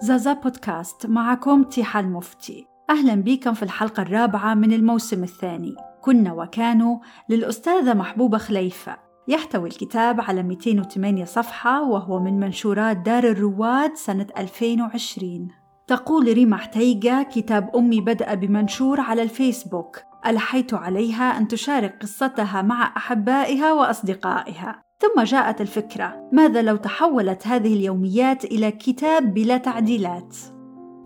زازا بودكاست معكم تيحة المفتي أهلا بكم في الحلقة الرابعة من الموسم الثاني. كنا وكانوا للأستاذة محبوبة خليفة. يحتوي الكتاب على 208 صفحة وهو من منشورات دار الرواد سنة 2020 تقول ريما حتيجة كتاب أمي بدأ بمنشور على الفيسبوك. ألحيت عليها أن تشارك قصتها مع أحبائها وأصدقائها. ثم جاءت الفكرة ماذا لو تحولت هذه اليوميات إلى كتاب بلا تعديلات؟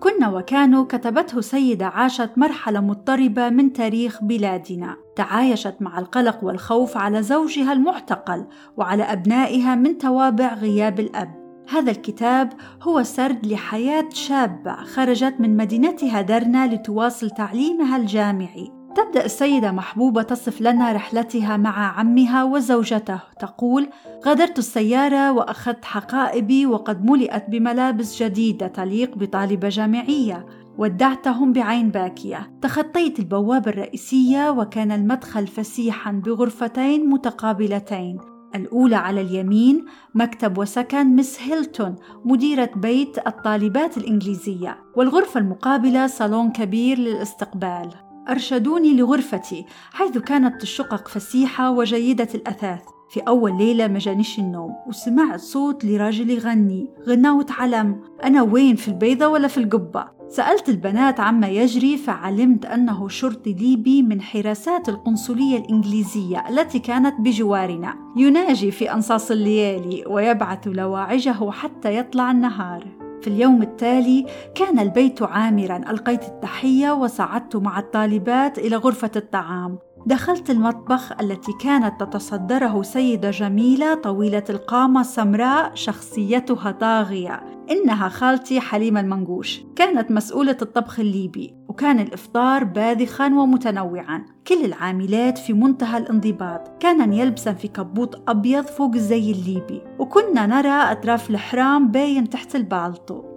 كنا وكانوا كتبته سيدة عاشت مرحلة مضطربة من تاريخ بلادنا. تعايشت مع القلق والخوف على زوجها المعتقل وعلى أبنائها من توابع غياب الأب. هذا الكتاب هو سرد لحياة شابة خرجت من مدينتها درنا لتواصل تعليمها الجامعي. تبدأ السيدة محبوبة تصف لنا رحلتها مع عمها وزوجته. تقول غادرت السيارة وأخذت حقائبي وقد ملئت بملابس جديدة تليق بطالبة جامعية. ودعتهم بعين باكية. تخطيت البوابة الرئيسية وكان المدخل فسيحا بغرفتين متقابلتين. الأولى على اليمين مكتب وسكن مس هيلتون مديرة بيت الطالبات الإنجليزية. والغرفة المقابلة صالون كبير للاستقبال. أرشدوني لغرفتي حيث كانت الشقق فسيحة وجيدة الأثاث. في أول ليلة ما جانيش النوم وسمعت صوت لراجل يغني غناوة علم أنا وين في البيضة ولا في القبة؟ سألت البنات عما يجري فعلمت أنه شرطي ليبي من حراسات القنصلية الإنجليزية التي كانت بجوارنا. يناجي في أنصاص الليالي ويبعث لواعجه حتى يطلع النهار. في اليوم التالي كان البيت عامرا ألقيت التحية وصعدت مع الطالبات إلى غرفة الطعام. دخلت المطبخ التي كانت تتصدره سيدة جميلة طويلة القامة سمراء شخصيتها طاغية. إنها خالتي حليمه المنقوش. كانت مسؤولة الطبخ الليبي وكان الإفطار باذخا ومتنوعا. كل العاملات في منتهى الانضباط. كانن يلبسن في كبوت أبيض فوق الزي الليبي وكنا نرى أطراف الحرام باين تحت البالطو.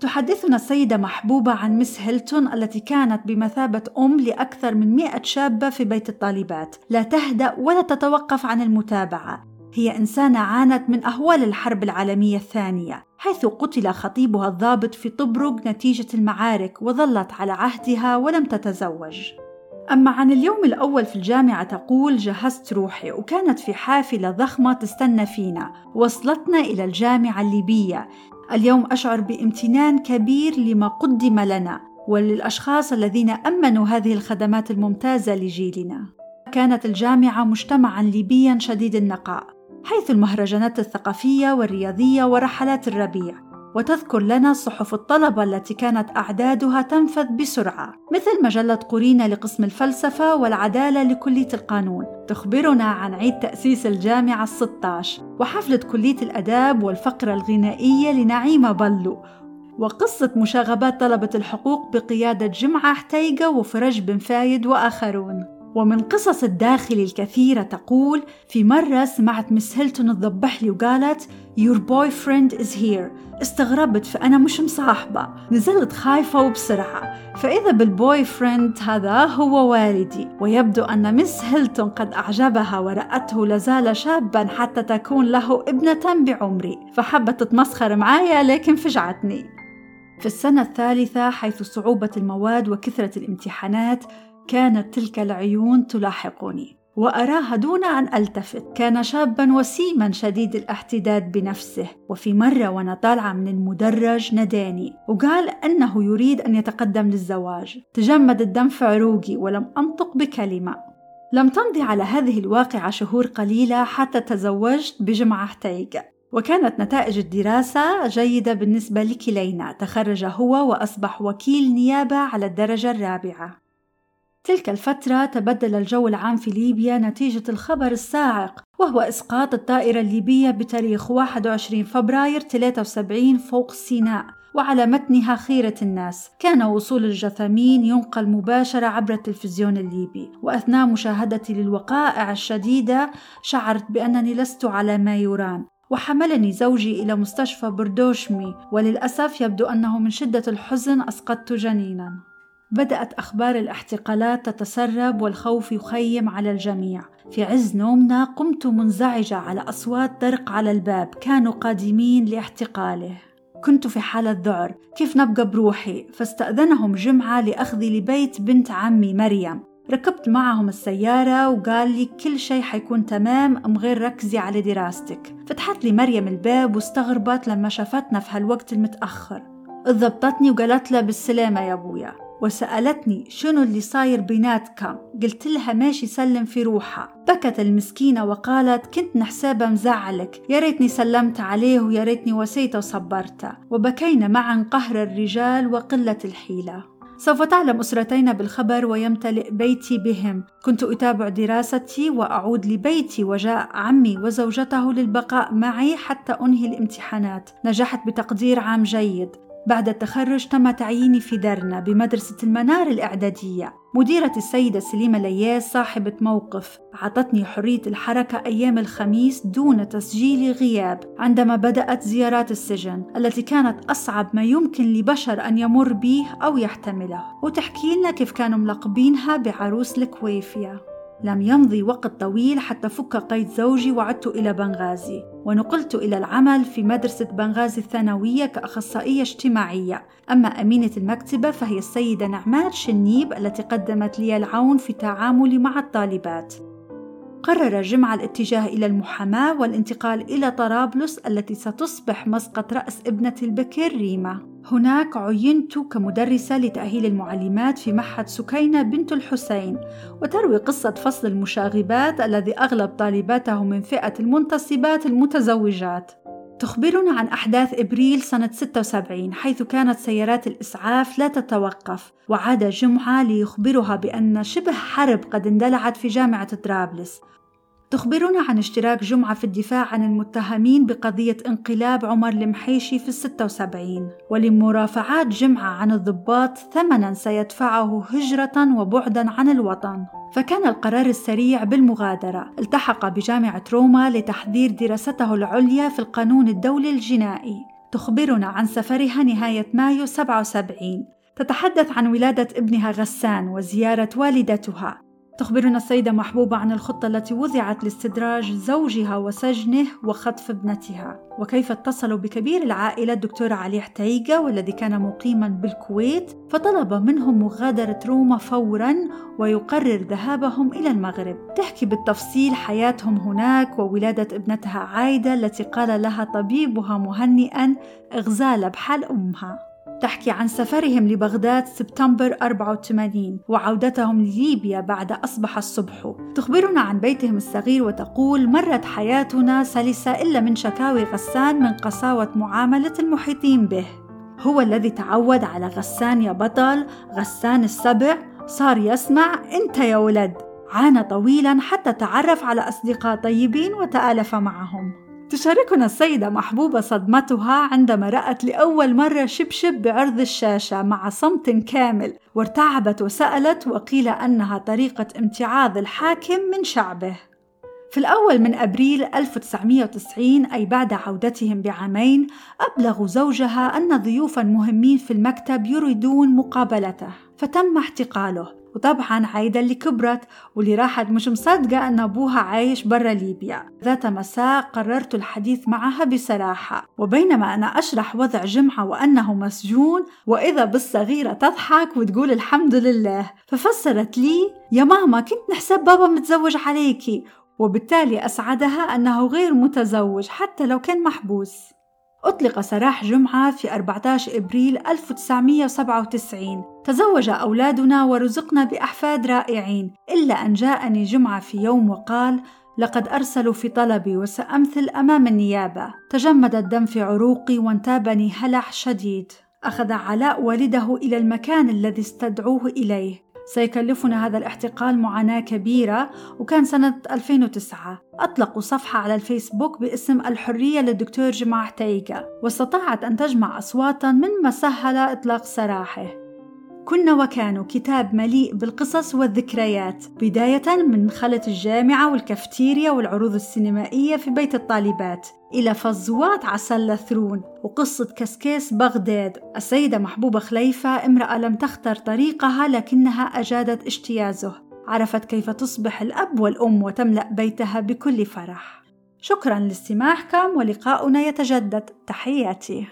تحدثنا السيدة محبوبة عن مس هيلتون التي كانت بمثابة أم لأكثر من مئة شابة في بيت الطالبات. لا تهدأ ولا تتوقف عن المتابعة. هي إنسانة عانت من أهوال الحرب العالمية الثانية. حيث قتل خطيبها الضابط في طبرق نتيجة المعارك وظلت على عهدها ولم تتزوج. أما عن اليوم الأول في الجامعة تقول جهزت روحي وكانت في حافلة ضخمة تستنى فينا وصلتنا إلى الجامعة الليبية. اليوم أشعر بامتنان كبير لما قدم لنا وللأشخاص الذين أمنوا هذه الخدمات الممتازة لجيلنا. كانت الجامعة مجتمعا ليبيا شديد النقاء، حيث المهرجانات الثقافية والرياضية ورحلات الربيع، وتذكر لنا صحف الطلبة التي كانت أعدادها تنفذ بسرعة مثل مجلة قرينة لقسم الفلسفة والعدالة لكلية القانون تخبرنا عن عيد تأسيس الجامعة الستاش وحفلة كلية الأداب والفقرة الغنائية لنعيمة بلو وقصة مشاغبات طلبة الحقوق بقيادة جمعة عتيقة وفرج بن فايد وآخرون. ومن قصص الداخل الكثيرة تقول في مرة سمعت Miss هيلتون تضبح لي وقالت Your boyfriend is here. استغربت فأنا مش مصاحبة. نزلت خايفة وبسرعة فإذا بال boyfriend هذا هو والدي. ويبدو أن Miss هيلتون قد أعجبها ورأته لازال شابا حتى تكون له ابنة بعمري فحبت تتمسخر معايا لكن فجعتني. في السنة الثالثة حيث صعوبة المواد وكثرة الامتحانات كانت تلك العيون تلاحقني وأراها دون أن ألتفت. كان شابا وسيما شديد الاحتداد بنفسه وفي مرة وأنا طالعة من المدرج ناداني وقال أنه يريد أن يتقدم للزواج. تجمد الدم في عروقي ولم أنطق بكلمة. لم تمضي على هذه الواقعة شهور قليلة حتى تزوجت بجمعة حتيجه وكانت نتائج الدراسة جيدة بالنسبة لكلينا. تخرج هو وأصبح وكيل نيابة على الدرجة الرابعة. تلك الفترة تبدل الجو العام في ليبيا نتيجة الخبر الصاعق وهو إسقاط الطائرة الليبية بتاريخ 21 فبراير 73 فوق سيناء وعلى متنها خيرة الناس. كان وصول الجثامين ينقل مباشرة عبر التلفزيون الليبي. وأثناء مشاهدتي للوقائع الشديدة شعرت بأنني لست على ما يرام. وحملني زوجي إلى مستشفى بردوشمي وللأسف يبدو أنه من شدة الحزن أسقطت جنينا. بدأت أخبار الاحتقالات تتسرب والخوف يخيم على الجميع. في عز نومنا قمت منزعجة على أصوات طرق على الباب كانوا قادمين لاحتقاله. كنت في حالة ذعر. كيف نبقى بروحي؟ فاستأذنهم جمعة لأخذي لبيت بنت عمي مريم. ركبت معهم السيارة وقال لي كل شيء حيكون تمام أم غير ركزي على دراستك. فتحت لي مريم الباب واستغربت لما شافتنا في هالوقت المتأخر. ضبطتني وقالت له بالسلامة يا أبويا. وسألتني شنو اللي صاير بيناتكم قلت لها ماشي سلم في روحها. بكت المسكينة وقالت كنت نحسابها مزعلك. يا ريتني سلمت عليه ويا ريتني وسيته وصبرته وبكينا معا قهر الرجال وقلة الحيلة. سوف تعلم أسرتين بالخبر ويمتلئ بيتي بهم. كنت أتابع دراستي وأعود لبيتي وجاء عمي وزوجته للبقاء معي حتى أنهي الامتحانات. نجحت بتقدير عام جيد. بعد التخرج تم تعييني في درنا بمدرسة المنار الإعدادية. مديرة السيدة سليمة لياس صاحبة موقف أعطتني حرية الحركة أيام الخميس دون تسجيل غياب عندما بدأت زيارات السجن التي كانت أصعب ما يمكن لبشر أن يمر به أو يحتمله. وتحكي لنا كيف كانوا ملقبينها بعروس الكويفية. لم يمضي وقت طويل حتى فك قيد زوجي وعدت إلى بنغازي ونقلت إلى العمل في مدرسة بنغازي الثانوية كأخصائية اجتماعية. أما أمينة المكتبة فهي السيدة نعمات شنيب التي قدمت لي العون في تعاملي مع الطالبات. قرر جمع الاتجاه إلى المحاماة والانتقال إلى طرابلس التي ستصبح مسقط رأس ابنة البكر ريما. هناك عينت كمدرسة لتأهيل المعلمات في معهد سكينة بنت الحسين وتروي قصة فصل المشاغبات الذي أغلب طالباته من فئة المنتصبات المتزوجات. تخبرنا عن أحداث إبريل سنة 76 حيث كانت سيارات الإسعاف لا تتوقف وعاد جمعة ليخبرها بأن شبه حرب قد اندلعت في جامعة طرابلس تخبرنا عن اشتراك جمعة في الدفاع عن المتهمين بقضية انقلاب عمر المحيشي في الستة وسبعين ولمرافعات جمعة عن الضباط ثمنا سيدفعه هجرة وبعدا عن الوطن. فكان القرار السريع بالمغادرة. التحق بجامعة روما لتحضير دراسته العليا في القانون الدولي الجنائي. تخبرنا عن سفرها نهاية مايو 77 تتحدث عن ولادة ابنها غسان وزيارة والدتها. تخبرنا السيدة محبوبة عن الخطة التي وضعت لاستدراج زوجها وسجنه وخطف ابنتها. وكيف اتصلوا بكبير العائلة الدكتور علي حتيجة والذي كان مقيما بالكويت فطلب منهم مغادرة روما فورا ويقرر ذهابهم إلى المغرب. تحكي بالتفصيل حياتهم هناك وولادة ابنتها عايدة التي قال لها طبيبها مهنئا إغزال بحال أمها. تحكي عن سفرهم لبغداد سبتمبر 84 وعودتهم لليبيا بعد أصبح الصبح. تخبرنا عن بيتهم الصغير وتقول مرت حياتنا سلسة إلا من شكاوي غسان من قساوة معاملة المحيطين به. هو الذي تعود على غسان يا بطل غسان السبع. صار يسمع أنت يا ولد عانى طويلا حتى تعرف على أصدقاء طيبين وتآلف معهم. تشاركنا السيدة محبوبة صدمتها عندما رأت لأول مرة شبشب بعرض الشاشة مع صمت كامل وارتعبت وسألت وقيل أنها طريقة امتعاض الحاكم من شعبه. في الأول من أبريل 1990 أي بعد عودتهم بعامين أبلغوا زوجها أن ضيوفا مهمين في المكتب يريدون مقابلته فتم احتقاله. وطبعا عايدة اللي كبرت واللي راحت مش مصدقة أن أبوها عايش برا ليبيا. ذات مساء قررت الحديث معها بصراحة. وبينما أنا أشرح وضع جمعة وأنه مسجون وإذا بالصغيرة تضحك وتقول الحمد لله. ففسرت لي يا ماما كنت نحسب بابا متزوج عليكي وبالتالي أسعدها أنه غير متزوج حتى لو كان محبوس. أطلق سراح جمعة في 14 إبريل 1997 تزوج أولادنا ورزقنا بأحفاد رائعين. إلا أن جاءني جمعة في يوم وقال لقد أرسلوا في طلبي وسأمثل أمام النيابة. تجمد الدم في عروقي وانتابني هلع شديد. أخذ علاء والده إلى المكان الذي استدعوه إليه. سيكلفنا هذا الاحتقال معاناة كبيرة وكان سنة 2009 أطلقوا صفحة على الفيسبوك باسم الحرية للدكتور جماع حتيجة واستطاعت أن تجمع أصواتا مما سهل إطلاق سراحه. كنا وكانوا كتاب مليء بالقصص والذكريات بداية من خلة الجامعة والكافتيريا والعروض السينمائية في بيت الطالبات إلى فزوات عسل ثرون وقصة كسكيس بغداد. السيدة محبوبة خليفة امرأة لم تختر طريقها لكنها أجادت اجتيازه عرفت كيف تصبح الأب والأم وتملأ بيتها بكل فرح. شكرا لاستماعكم ولقاؤنا يتجدد. تحياتي.